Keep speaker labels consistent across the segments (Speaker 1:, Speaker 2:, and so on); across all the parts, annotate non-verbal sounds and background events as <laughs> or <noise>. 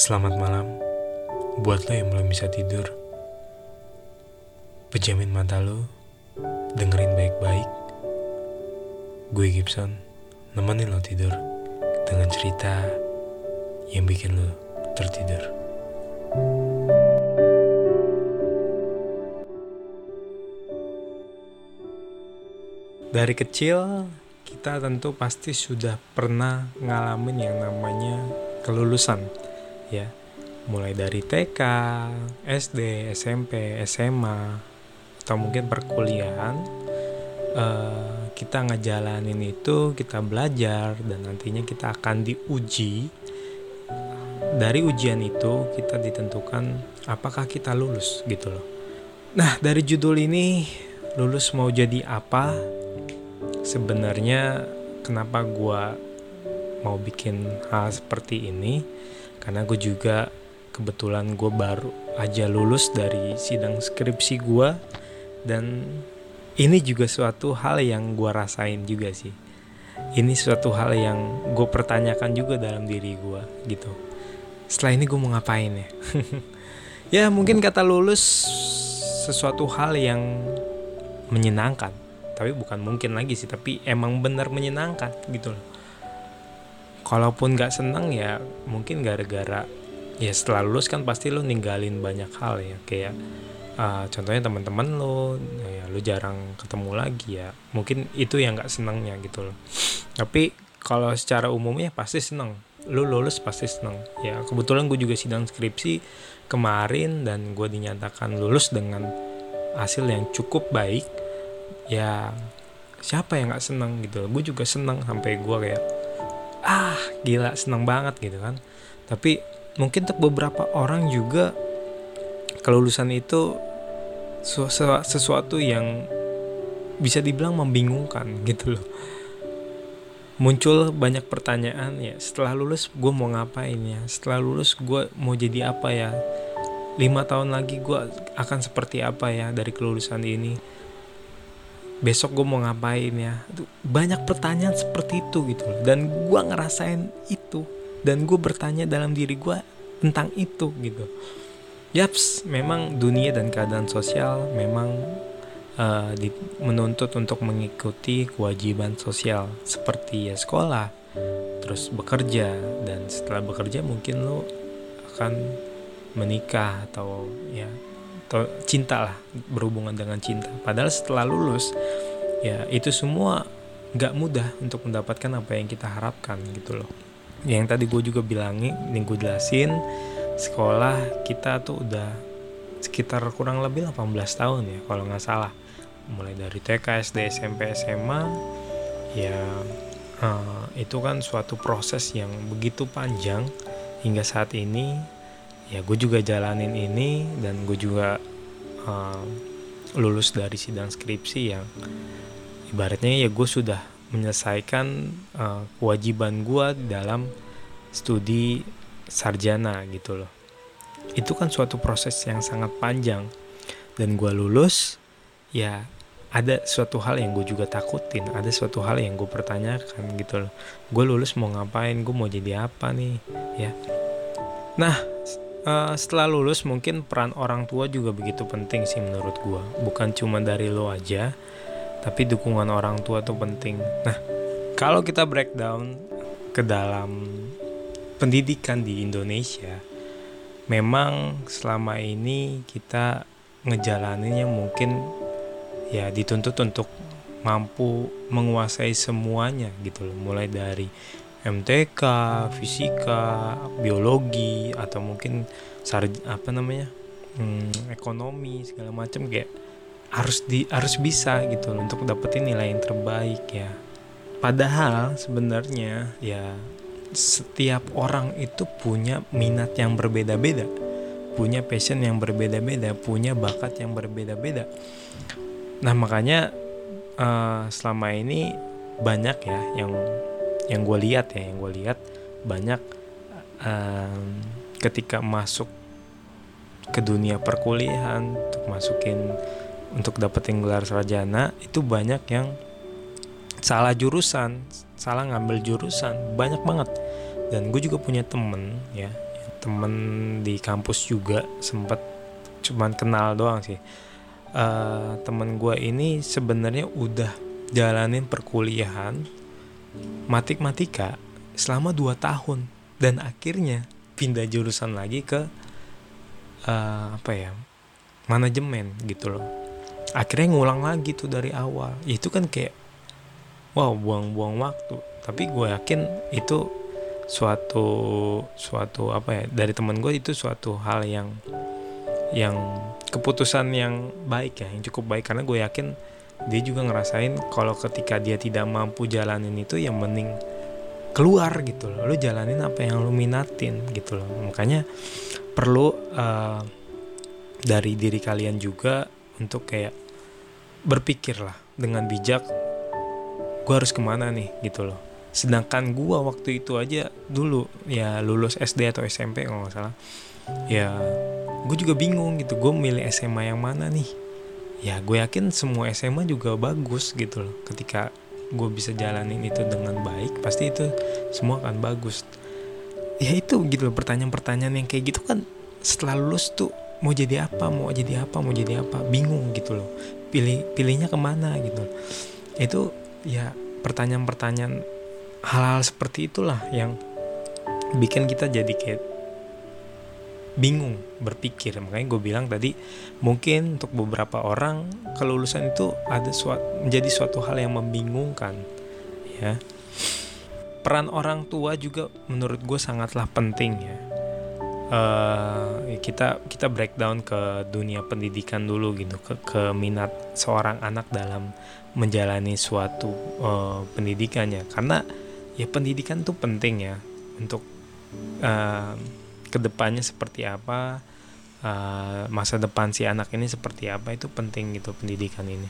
Speaker 1: Selamat malam buat lo yang belum bisa tidur. Pejamin mata lo, dengerin baik-baik. Gue Gibson, nemenin lo tidur dengan cerita yang bikin lo tertidur. Dari kecil kita tentu pasti sudah pernah ngalamin yang namanya kelulusan ya. Mulai dari TK, SD, SMP, SMA atau mungkin perkuliahan uh, kita ngejalanin itu kita belajar dan nantinya kita akan diuji. Dari ujian itu kita ditentukan apakah kita lulus gitu loh. Nah dari judul ini lulus mau jadi apa? Sebenarnya kenapa gue mau bikin hal seperti ini karena gue juga kebetulan gue baru aja lulus dari sidang skripsi gue dan ini juga suatu hal yang gue rasain juga sih. Ini suatu hal yang gue pertanyakan juga dalam diri gue gitu. Setelah ini gue mau ngapain ya? <laughs> Ya mungkin kata lulus sesuatu hal yang menyenangkan. Tapi bukan mungkin lagi sih tapi emang benar menyenangkan gitu loh kalaupun gak seneng ya mungkin gara-gara ya setelah lulus kan pasti lo ninggalin banyak hal ya. Kayak uh, contohnya teman-teman lo ya lo jarang ketemu lagi ya. Mungkin itu yang gak senangnya gitu loh. Tapi kalau secara umumnya pasti seneng. Lo lulus pasti seneng. Ya kebetulan gue juga sidang skripsi kemarin dan gue dinyatakan lulus dengan hasil yang cukup baik. Ya siapa yang nggak seneng gitu gue juga seneng sampai gue kayak ah gila seneng banget gitu kan. Tapi mungkin untuk beberapa orang juga kelulusan itu sesuatu yang bisa dibilang membingungkan <laughs> gitu loh. Muncul banyak pertanyaan ya setelah lulus gue mau ngapain ya? Setelah lulus gue mau jadi apa ya? Lima tahun lagi gue akan seperti apa ya dari kelulusan ini besok gue mau ngapain ya? Banyak pertanyaan seperti itu gitu dan gue ngerasain itu. Dan gue bertanya dalam diri gue tentang itu gitu. Yaps memang dunia dan keadaan sosial memang uh, menuntut untuk mengikuti kewajiban sosial. Seperti ya sekolah terus bekerja. Dan setelah bekerja mungkin lo akan menikah atau ya atau cinta lah berhubungan dengan cinta. Padahal setelah lulus ya itu semua nggak mudah untuk mendapatkan apa yang kita harapkan gitu loh. Yang tadi gue juga bilangin yang gue jelasin sekolah kita tuh udah sekitar kurang lebih 18 tahun ya kalau nggak salah. Mulai dari TK SD SMP SMA ya uh, itu kan suatu proses yang begitu panjang. Hingga saat ini ya gue juga jalanin ini dan gue juga uh, lulus dari sidang skripsi yang ibaratnya ya gue sudah menyelesaikan uh, kewajiban gue dalam studi sarjana gitu loh. Itu kan suatu proses yang sangat panjang. Dan gue lulus ya ada suatu hal yang gue juga takutin ada suatu hal yang gue pertanyakan gitu loh. Gue lulus mau ngapain? Gue mau jadi apa nih? Ya. Nah uh, setelah lulus mungkin peran orang tua juga begitu penting sih menurut gue bukan cuma dari lo aja tapi dukungan orang tua tuh penting. Nah kalau kita breakdown ke dalam pendidikan di Indonesia memang selama ini kita ngejalaninnya mungkin ya dituntut untuk mampu menguasai semuanya gitu loh. Mulai dari MTK, fisika, biologi atau mungkin sar apa namanya hmm, ekonomi segala macam kayak harus di harus bisa gitu untuk dapetin nilai yang terbaik ya. Padahal sebenarnya ya setiap orang itu punya minat yang berbeda-beda, punya passion yang berbeda-beda, punya bakat yang berbeda-beda. Nah makanya uh, selama ini banyak ya yang yang gue lihat ya yang gue lihat banyak um, ketika masuk ke dunia perkuliahan untuk masukin untuk dapetin gelar sarjana itu banyak yang salah jurusan salah ngambil jurusan banyak banget. Dan gue juga punya temen ya temen di kampus juga sempet cuman kenal doang sih. Uh, temen gue ini sebenarnya udah jalanin perkuliahan matik-matika selama 2 tahun. Dan akhirnya pindah jurusan lagi ke uh, apa ya manajemen gitu loh. Akhirnya ngulang lagi tuh dari awal. Itu kan kayak wow buang-buang waktu. Tapi gue yakin itu suatu suatu apa ya dari temen gue itu suatu hal yang yang keputusan yang baik ya yang cukup baik. Karena gue yakin dia juga ngerasain kalau ketika dia tidak mampu jalanin itu yang mending keluar gitu loh. Lu jalanin apa yang lu minatin gitu loh. Makanya perlu uh, dari diri kalian juga untuk kayak berpikir lah dengan bijak gue harus ke mana nih? gitu loh. Sedangkan gue waktu itu aja dulu ya lulus SD atau SMP kalau nggak salah ya gue juga bingung gitu gue milih SMA yang mana nih ya gue yakin semua SMA juga bagus gitu loh. Ketika gue bisa jalanin itu dengan baik pasti itu semua akan bagus. Ya itu gitu loh pertanyaan-pertanyaan yang kayak gitu kan setelah lulus tuh mau jadi apa mau jadi apa mau jadi apa bingung gitu loh. Pilih pilihnya ke mana gitu loh. itu ya pertanyaan-pertanyaan hal-hal seperti itulah yang bikin kita jadi kayak bingung berpikir. Makanya gue bilang tadi mungkin untuk beberapa orang kelulusan itu ada suatu menjadi suatu hal yang membingungkan ya. Peran orang tua juga menurut gue sangatlah penting ya. Uh, kita kita breakdown ke dunia pendidikan dulu gitu ke, ke minat seorang anak dalam menjalani suatu uh, pendidikannya. Karena ya pendidikan tuh penting ya untuk uh, ke depannya seperti apa uh, masa depan si anak ini seperti apa itu penting gitu pendidikan ini.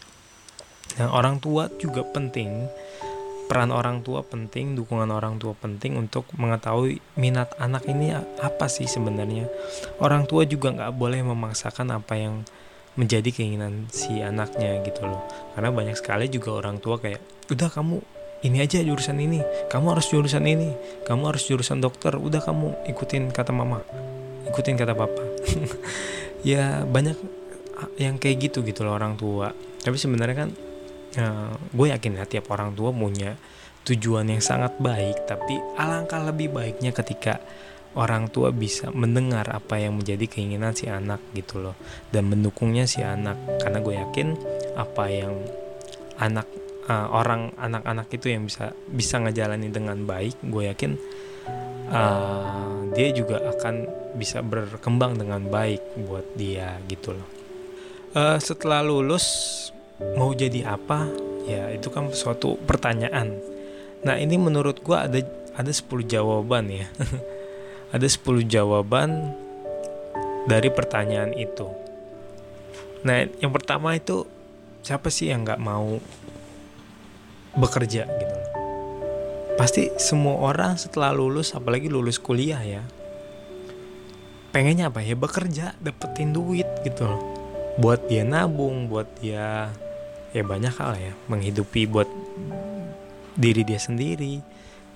Speaker 1: Dan orang tua juga penting peran orang tua penting dukungan orang tua penting untuk mengetahui minat anak ini apa sih sebenarnya. Orang tua juga nggak boleh memaksakan apa yang menjadi keinginan si anaknya gitu loh. Karena banyak sekali juga orang tua kayak udah kamu ini aja jurusan ini. Kamu harus jurusan ini. Kamu harus jurusan dokter. Udah kamu ikutin kata mama. Ikutin kata papa. <laughs> Ya banyak yang kayak gitu gitu loh orang tua. Tapi sebenarnya kan uh, gue yakin ya tiap orang tua punya tujuan yang sangat baik. Tapi alangkah lebih baiknya ketika orang tua bisa mendengar apa yang menjadi keinginan si anak gitu loh. Dan mendukungnya si anak. Karena gue yakin apa yang anak uh, orang anak-anak itu yang bisa bisa ngejalani dengan baik gue yakin uh, dia juga akan bisa berkembang dengan baik buat dia gitu loh. Uh, setelah lulus mau jadi apa? Ya itu kan suatu pertanyaan. Nah ini menurut gue ada ada 10 jawaban ya. <laughs> Ada 10 jawaban dari pertanyaan itu. Nah yang pertama itu siapa sih yang nggak mau bekerja gitu. Pasti semua orang setelah lulus apalagi lulus kuliah ya pengennya apa ya? Bekerja dapetin duit gitu loh. Buat dia nabung buat dia ya banyak hal ya menghidupi buat diri dia sendiri.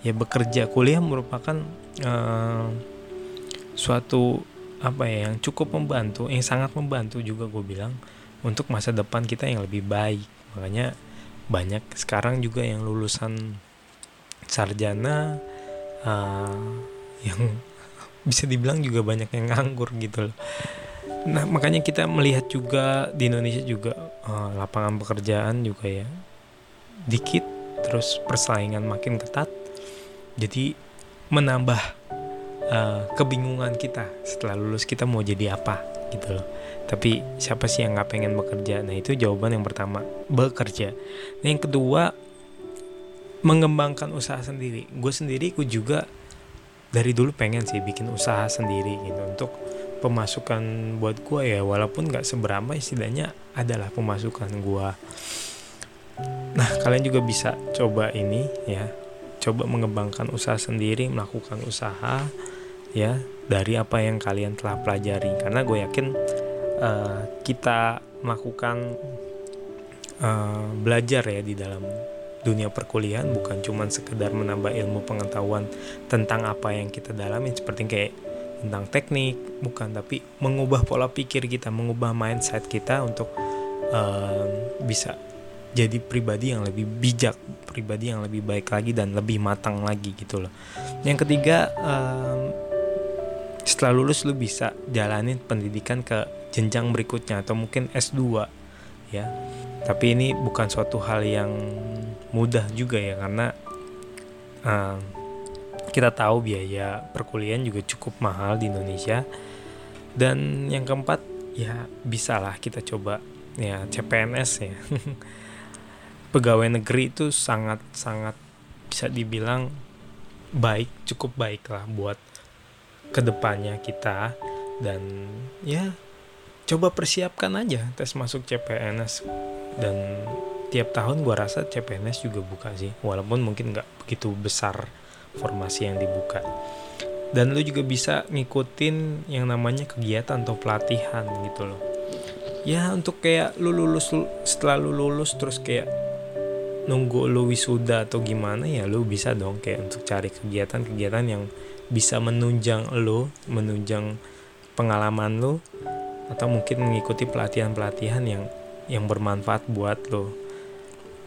Speaker 1: Ya bekerja kuliah merupakan uh, suatu apa ya yang cukup membantu yang sangat membantu juga gue bilang untuk masa depan kita yang lebih baik. Makanya banyak sekarang juga yang lulusan sarjana uh, yang <laughs> bisa dibilang juga banyak yang nganggur gitu loh. Nah makanya kita melihat juga di Indonesia juga uh, lapangan pekerjaan juga ya dikit terus persaingan makin ketat jadi menambah uh, kebingungan kita setelah lulus kita mau jadi apa gitu loh tapi siapa sih yang nggak pengen bekerja? Nah itu jawaban yang pertama bekerja. Nah, yang kedua mengembangkan usaha sendiri. Gue sendiri gue juga dari dulu pengen sih bikin usaha sendiri gitu untuk pemasukan buat gue ya. Walaupun nggak seberapa istilahnya adalah pemasukan gue nah kalian juga bisa coba ini ya. Coba mengembangkan usaha sendiri melakukan usaha ya dari apa yang kalian telah pelajari. Karena gue yakin uh, kita melakukan uh, belajar ya di dalam dunia perkuliahan. Bukan cuma sekedar menambah ilmu pengetahuan tentang apa yang kita dalami seperti kayak tentang teknik bukan tapi mengubah pola pikir kita mengubah mindset kita untuk uh, bisa jadi pribadi yang lebih bijak pribadi yang lebih baik lagi dan lebih matang lagi gitu loh. Yang ketiga um, setelah lulus lu bisa jalanin pendidikan ke jenjang berikutnya atau mungkin S2 ya. Tapi ini bukan suatu hal yang mudah juga ya karena um, kita tahu biaya perkuliahan juga cukup mahal di Indonesia. Dan yang keempat ya bisalah kita coba ya CPNS ya. <laughs> Pegawai negeri itu sangat sangat bisa dibilang baik cukup baik lah buat ke depannya kita. Dan ya coba persiapkan aja tes masuk CPNS dan tiap tahun gua rasa CPNS juga buka sih walaupun mungkin nggak begitu besar formasi yang dibuka. Dan lu juga bisa ngikutin yang namanya kegiatan atau pelatihan gitu loh. Ya untuk kayak lu lulus setelah lu lulus terus kayak nunggu lu wisuda atau gimana ya lu bisa dong kayak untuk cari kegiatan-kegiatan yang bisa menunjang lu menunjang pengalaman lu atau mungkin mengikuti pelatihan-pelatihan yang yang bermanfaat buat lo.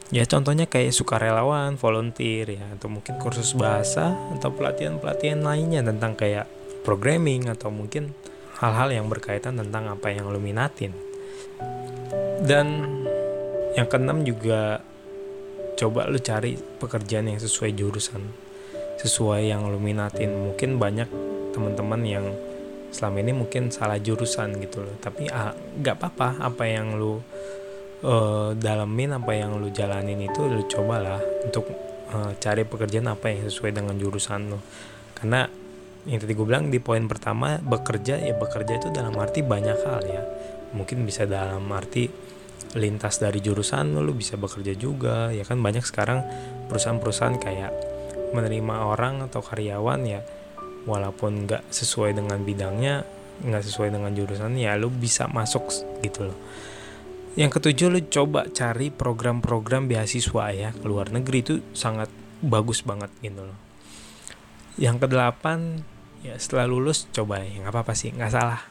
Speaker 1: Ya contohnya kayak sukarelawan volunteer ya atau mungkin kursus bahasa atau pelatihan-pelatihan lainnya tentang kayak programming atau mungkin hal-hal yang berkaitan tentang apa yang lo minatin. Dan yang keenam juga coba lo cari pekerjaan yang sesuai jurusan sesuai yang lo minatin. Mungkin banyak teman-teman yang selama ini mungkin salah jurusan gitu loh. Tapi ah, nggak ah, apa-apa. Apa yang lo uh, dalemin apa yang lu jalanin itu lu cobalah untuk uh, cari pekerjaan apa yang sesuai dengan jurusan lu. Karena yang tadi gue bilang di poin pertama bekerja ya bekerja itu dalam arti banyak hal ya. Mungkin bisa dalam arti lintas dari jurusan lu, lu bisa bekerja juga ya kan? Banyak sekarang perusahaan-perusahaan kayak menerima orang atau karyawan ya walaupun nggak sesuai dengan bidangnya nggak sesuai dengan jurusan ya lu bisa masuk gitu loh yang ketujuh lu coba cari program-program beasiswa ya ke luar negeri itu sangat bagus banget gitu loh. Yang kedelapan ya setelah lulus coba ya nggak apa-apa sih nggak salah.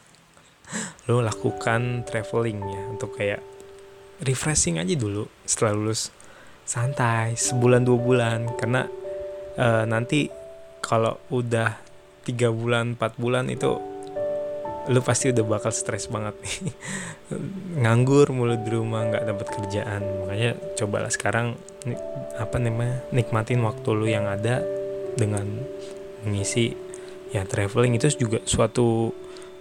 Speaker 1: <laughs> Lu lakukan traveling ya untuk kayak refreshing aja dulu setelah lulus santai sebulan dua bulan karena uh, nanti kalau udah tiga bulan empat bulan itu lu pasti udah bakal stres banget nih. <laughs> Nganggur mulu di rumah nggak dapat kerjaan. Makanya cobalah sekarang apa namanya nikmatin waktu lu yang ada dengan mengisi ya traveling itu juga suatu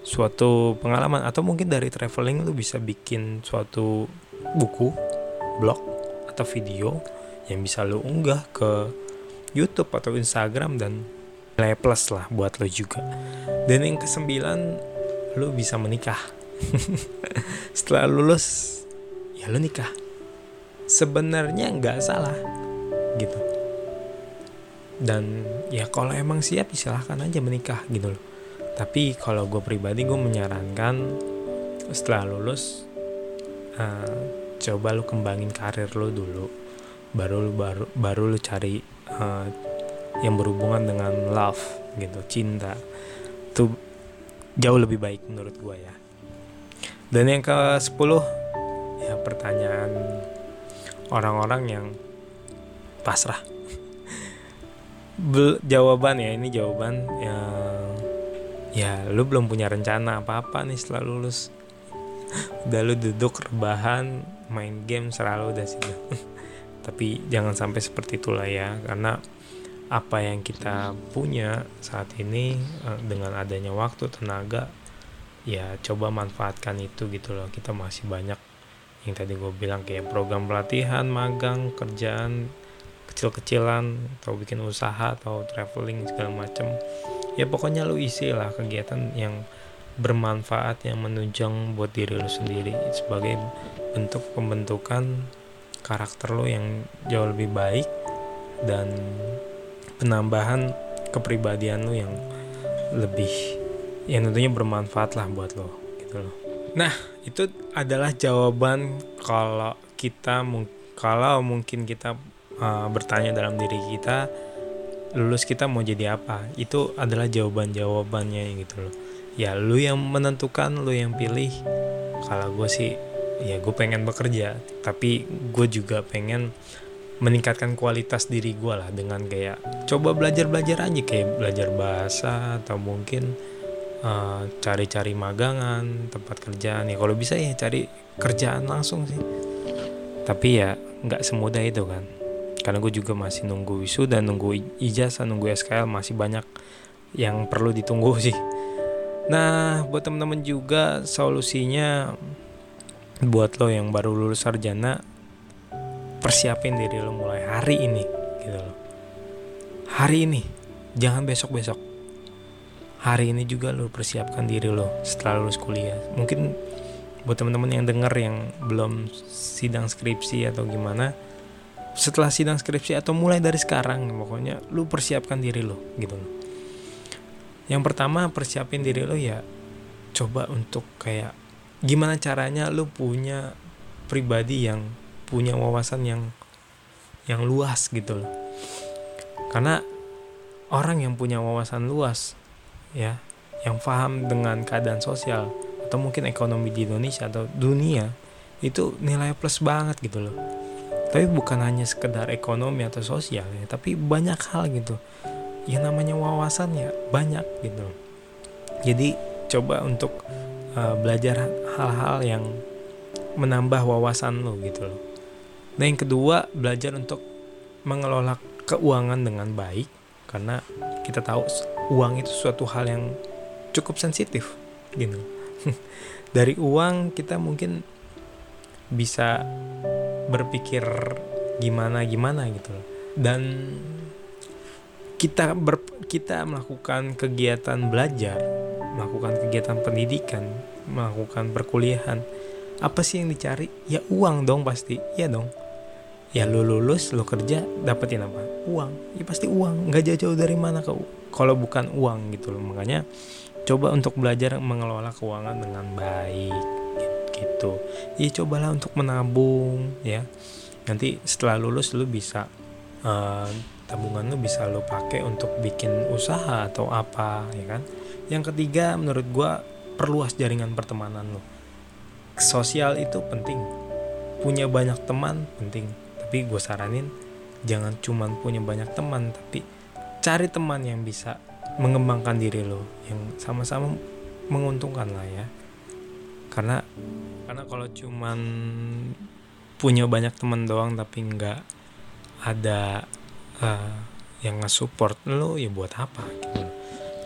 Speaker 1: suatu pengalaman. Atau mungkin dari traveling lu bisa bikin suatu buku blog atau video yang bisa lu unggah ke YouTube atau Instagram dan nilai plus lah buat lo juga. Dan yang kesembilan lu bisa menikah. <laughs> Setelah lulus ya lu nikah. Sebenarnya nggak salah gitu. Dan ya kalau emang siap silahkan aja menikah gitu loh. Tapi kalau gue pribadi gue menyarankan setelah lulus uh, coba lu kembangin karir lu dulu. Baru baru baru lu cari uh, yang berhubungan dengan love gitu cinta tuh jauh lebih baik menurut gue ya. Dan yang ke 10 ya pertanyaan orang-orang yang pasrah. <laughs> Bel jawaban ya ini jawaban yang ya lu belum punya rencana apa-apa nih setelah lulus. <laughs> Udah lu duduk rebahan main game selalu udah sih. <laughs> Tapi jangan sampai seperti itulah ya karena apa yang kita punya saat ini eh, dengan adanya waktu tenaga ya coba manfaatkan itu gitu loh. Kita masih banyak yang tadi gue bilang kayak program pelatihan magang kerjaan kecil-kecilan atau bikin usaha atau traveling segala macem. Ya pokoknya lu isi lah kegiatan yang bermanfaat yang menunjang buat diri lu sendiri. Sebagai bentuk pembentukan karakter lo yang jauh lebih baik dan penambahan kepribadian lo yang lebih yang tentunya bermanfaat lah buat lo gitu loh. Nah itu adalah jawaban kalau kita kalau mungkin kita uh, bertanya dalam diri kita lulus kita mau jadi apa? Itu adalah jawaban jawabannya gitu loh. Ya lu yang menentukan lu yang pilih. Kalau gue sih ya gue pengen bekerja tapi gue juga pengen meningkatkan kualitas diri gue lah dengan kayak coba belajar belajar aja kayak belajar bahasa atau mungkin uh, cari-cari magangan tempat kerjaan. Ya kalau bisa ya cari kerjaan langsung sih. Tapi ya nggak semudah itu kan. Karena gue juga masih nunggu wisuda nunggu ijazah nunggu SKL masih banyak yang perlu ditunggu <laughs> sih. Nah buat temen-temen juga solusinya buat lo yang baru lulus sarjana persiapin diri lo mulai hari ini gitu loh. Hari ini jangan besok besok hari ini juga lo persiapkan diri lo setelah lulus kuliah. Mungkin buat teman-teman yang dengar yang belum sidang skripsi atau gimana setelah sidang skripsi atau mulai dari sekarang pokoknya lu persiapkan diri lo gitu loh. Yang pertama persiapin diri lo ya coba untuk kayak gimana caranya lu punya pribadi yang punya wawasan yang yang luas gitu loh. Karena orang yang punya wawasan luas ya yang paham dengan keadaan sosial atau mungkin ekonomi di Indonesia atau dunia itu nilai plus banget gitu loh. Tapi bukan hanya sekedar ekonomi atau sosial ya tapi banyak hal gitu. Yang namanya wawasan ya banyak gitu jadi coba untuk uh, belajar hal-hal yang menambah wawasan lo gitu loh Nah yang kedua belajar untuk mengelola keuangan dengan baik karena kita tahu uang itu suatu hal yang cukup sensitif gitu. <laughs> Dari uang kita mungkin bisa berpikir gimana gimana gitu. Dan kita ber, kita melakukan kegiatan belajar, melakukan kegiatan pendidikan, melakukan perkuliahan. Apa sih yang dicari? Ya uang dong pasti. Ya dong ya lu lulus lu kerja dapetin apa? Uang. Ya pasti uang. Nggak jauh-jauh dari mana kau? Kalau bukan uang gitu loh. Makanya coba untuk belajar mengelola keuangan dengan baik gitu. Ya cobalah untuk menabung ya. Nanti setelah lulus lu bisa uh, tabungan lu bisa lu pakai untuk bikin usaha atau apa ya kan? Yang ketiga menurut gua perluas jaringan pertemanan lu. Sosial itu penting. Punya banyak teman penting tapi gue saranin jangan cuman punya banyak teman tapi cari teman yang bisa mengembangkan diri lo yang sama-sama menguntungkan lah ya. Karena karena kalau cuman punya banyak teman doang tapi nggak ada uh, yang nge-support lo ya buat apa gitu.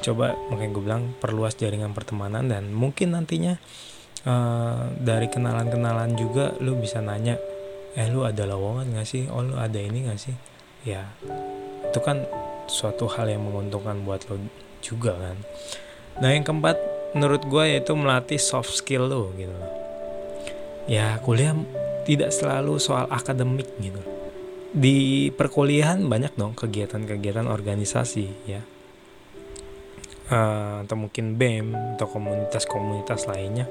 Speaker 1: Coba makanya gue bilang perluas jaringan pertemanan dan mungkin nantinya uh, dari kenalan-kenalan juga lo bisa nanya eh lu ada lowongan gak sih? Oh lu ada ini gak sih? Ya itu kan suatu hal yang menguntungkan buat lo juga kan. Nah yang keempat menurut gue yaitu melatih soft skill lo gitu. Ya kuliah tidak selalu soal akademik gitu. Di perkuliahan banyak dong kegiatan-kegiatan organisasi ya. Uh, atau mungkin BEM atau komunitas-komunitas lainnya.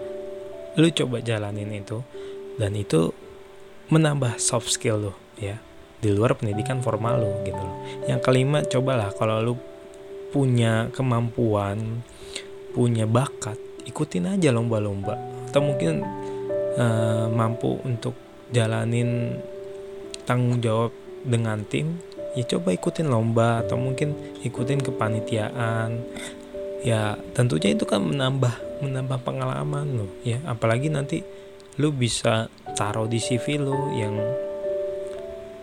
Speaker 1: Lu coba jalanin itu dan itu menambah soft skill lo ya. Di luar pendidikan formal lo gitu loh. Yang kelima cobalah kalau lo punya kemampuan, punya bakat, ikutin aja lomba-lomba. Atau mungkin uh, mampu untuk jalanin tanggung jawab dengan tim ya coba ikutin lomba atau mungkin ikutin kepanitiaan. Ya tentunya itu kan menambah menambah pengalaman lo ya. Apalagi nanti lu bisa taruh di CV lu yang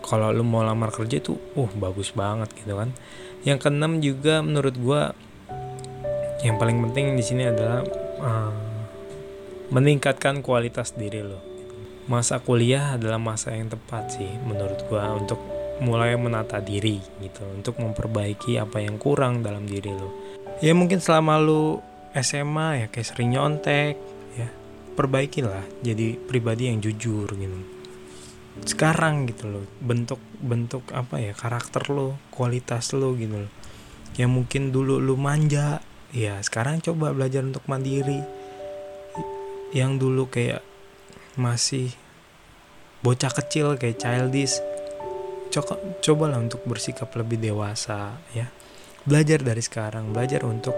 Speaker 1: kalau lu mau lamar kerja itu uh bagus banget gitu kan. Yang keenam juga menurut gua yang paling penting di sini adalah uh, meningkatkan kualitas diri lo masa kuliah adalah masa yang tepat sih menurut gua untuk mulai menata diri gitu untuk memperbaiki apa yang kurang dalam diri lo ya mungkin selama lu SMA ya kayak sering nyontek perbaikilah jadi pribadi yang jujur gitu. Sekarang gitu loh bentuk bentuk apa ya karakter lo kualitas lo gitu loh. Yang mungkin dulu lo manja ya sekarang coba belajar untuk mandiri. Yang dulu kayak masih bocah kecil kayak childish coba cobalah untuk bersikap lebih dewasa ya. Belajar dari sekarang belajar untuk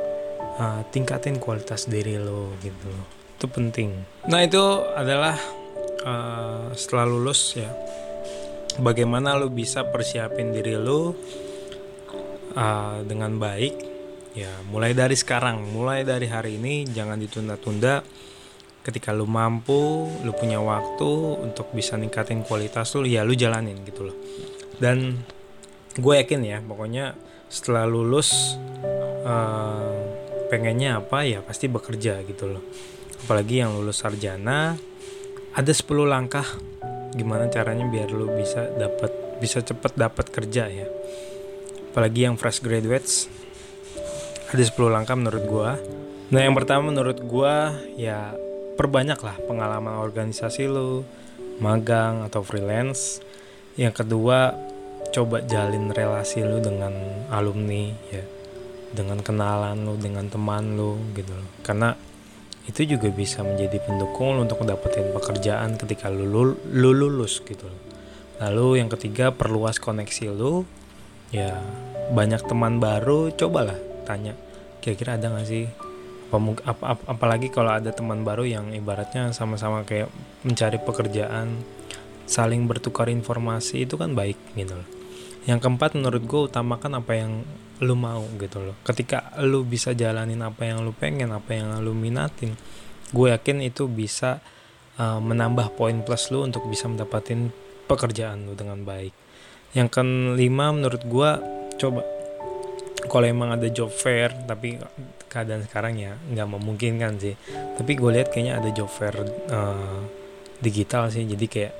Speaker 1: uh, tingkatin kualitas diri lo gitu loh itu penting. Nah itu adalah uh, setelah lulus ya bagaimana lo bisa persiapin diri lo uh, dengan baik? Ya mulai dari sekarang mulai dari hari ini jangan ditunda-tunda. Ketika lu mampu lu punya waktu untuk bisa ningkatin kualitas lu ya lu jalanin gitu loh. Dan gue yakin ya pokoknya setelah lulus uh, pengennya apa ya pasti bekerja gitu loh apalagi yang lulus sarjana ada 10 langkah gimana caranya biar lu bisa dapat bisa cepet dapat kerja ya. Apalagi yang fresh graduates ada 10 langkah menurut gua. Nah yang pertama menurut gua ya perbanyaklah pengalaman organisasi lu magang atau freelance. Yang kedua coba jalin relasi lu dengan alumni ya dengan kenalan lu dengan teman lu gitu loh. Karena itu juga bisa menjadi pendukung untuk mendapatkan pekerjaan ketika lu, lu, lu lulus gitu. Lalu yang ketiga perluas koneksi lu. Ya banyak teman baru cobalah tanya kira-kira ada gak sih? Apa, apa apalagi kalau ada teman baru yang ibaratnya sama-sama kayak mencari pekerjaan saling bertukar informasi itu kan baik gitu loh yang keempat menurut gue utamakan apa yang lu mau gitu loh. Ketika lu bisa jalanin apa yang lu pengen apa yang lu minatin gue yakin itu bisa uh, menambah poin plus lu untuk bisa mendapatkan pekerjaan lu dengan baik. Yang kelima menurut gue coba kalau emang ada job fair tapi keadaan sekarang ya nggak memungkinkan sih. Tapi gue lihat kayaknya ada job fair uh, digital sih. Jadi kayak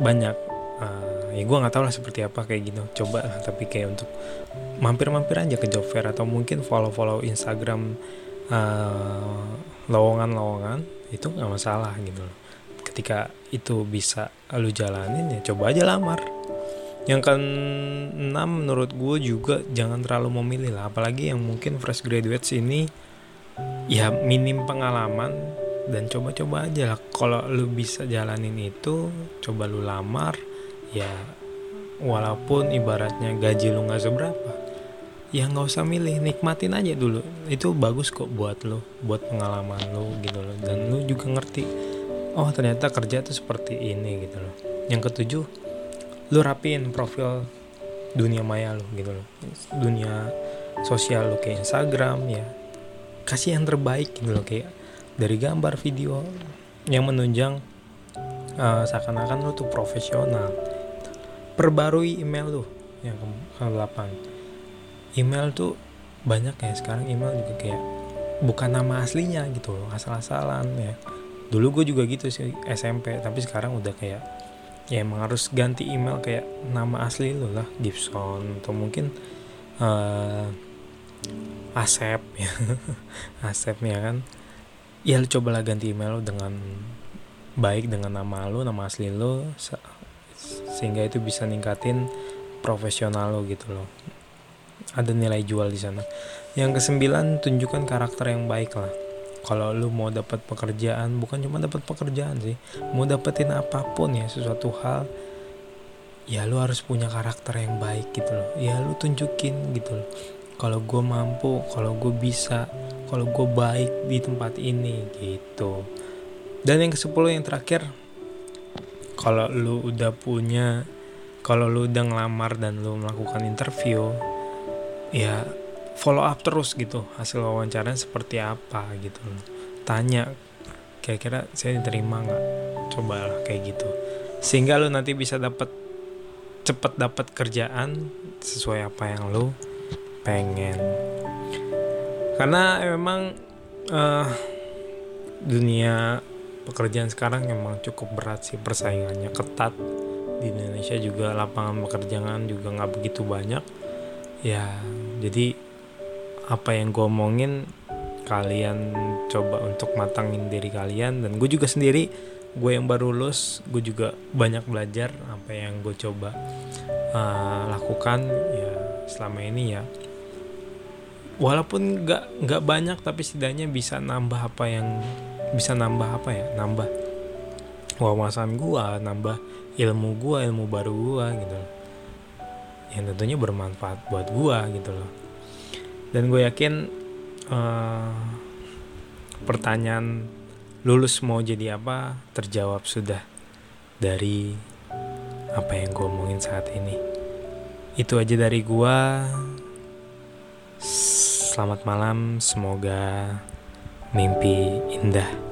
Speaker 1: banyak uh, ya gue nggak tahu lah seperti apa kayak gitu. Coba tapi kayak untuk mampir-mampir aja ke job fair atau mungkin follow-follow Instagram uh, lowongan-lowongan itu nggak masalah gitu loh. Ketika itu bisa lu jalanin ya coba aja lamar. Yang keenam menurut gue juga jangan terlalu memilih lah. Apalagi yang mungkin fresh graduates ini ya minim pengalaman dan coba-coba aja lah. Kalau lu bisa jalanin itu coba lu lamar ya walaupun ibaratnya gaji lu nggak seberapa ya nggak usah milih nikmatin aja dulu. Itu bagus kok buat lu buat pengalaman lu gitu loh. Dan lu juga ngerti oh ternyata kerja tuh seperti ini gitu loh. Yang ketujuh lu rapiin profil dunia maya lu gitu loh. Dunia sosial lu kayak Instagram ya. Kasih yang terbaik gitu loh kayak dari gambar video yang menunjang uh, seakan-akan lu tuh profesional perbarui email lu yang ke 8 email tuh banyak ya sekarang email juga kayak bukan nama aslinya gitu loh asal-asalan ya. Dulu gue juga gitu sih SMP tapi sekarang udah kayak ya emang harus ganti email kayak nama asli lo lah Gibson atau mungkin uh, Asep ya. <laughs> Asep ya kan. Ya lu cobalah ganti email lo dengan baik dengan nama lo nama asli lo sehingga itu bisa ningkatin profesional lo gitu loh. Ada nilai jual di sana. Yang kesembilan tunjukkan karakter yang baik lah. Kalau lu mau dapat pekerjaan bukan cuma dapat pekerjaan sih mau dapetin apa pun ya sesuatu hal ya lu harus punya karakter yang baik gitu loh. Ya lu tunjukin gitu loh. Kalau gue mampu kalau gue bisa kalau gue baik di tempat ini gitu. Dan yang ke sepuluh yang terakhir kalau lu udah punya kalau lu udah ngelamar dan lu melakukan interview ya follow up terus gitu hasil wawancaranya seperti apa gitu. Tanya kira-kira saya diterima nggak? Cobalah kayak gitu. Sehingga lu nanti bisa dapat cepet dapat kerjaan sesuai apa yang lu pengen. Karena memang uh, dunia pekerjaan sekarang memang cukup berat sih persaingannya ketat. Di Indonesia juga lapangan pekerjaan juga nggak begitu banyak. Ya jadi apa yang gue omongin kalian coba untuk matangin diri kalian. Dan gue juga sendiri gue yang baru lulus gue juga banyak belajar apa yang gue coba uh, lakukan. Ya selama ini ya walaupun nggak nggak banyak tapi setidaknya bisa nambah apa yang bisa nambah apa ya? Nambah wawasan gua nambah ilmu gua ilmu baru gua gitu yang tentunya bermanfaat buat gue gitu loh. Dan gue yakin uh, pertanyaan lulus mau jadi apa terjawab sudah dari apa yang gue omongin saat ini. Itu aja dari gue selamat malam semoga mimpi indah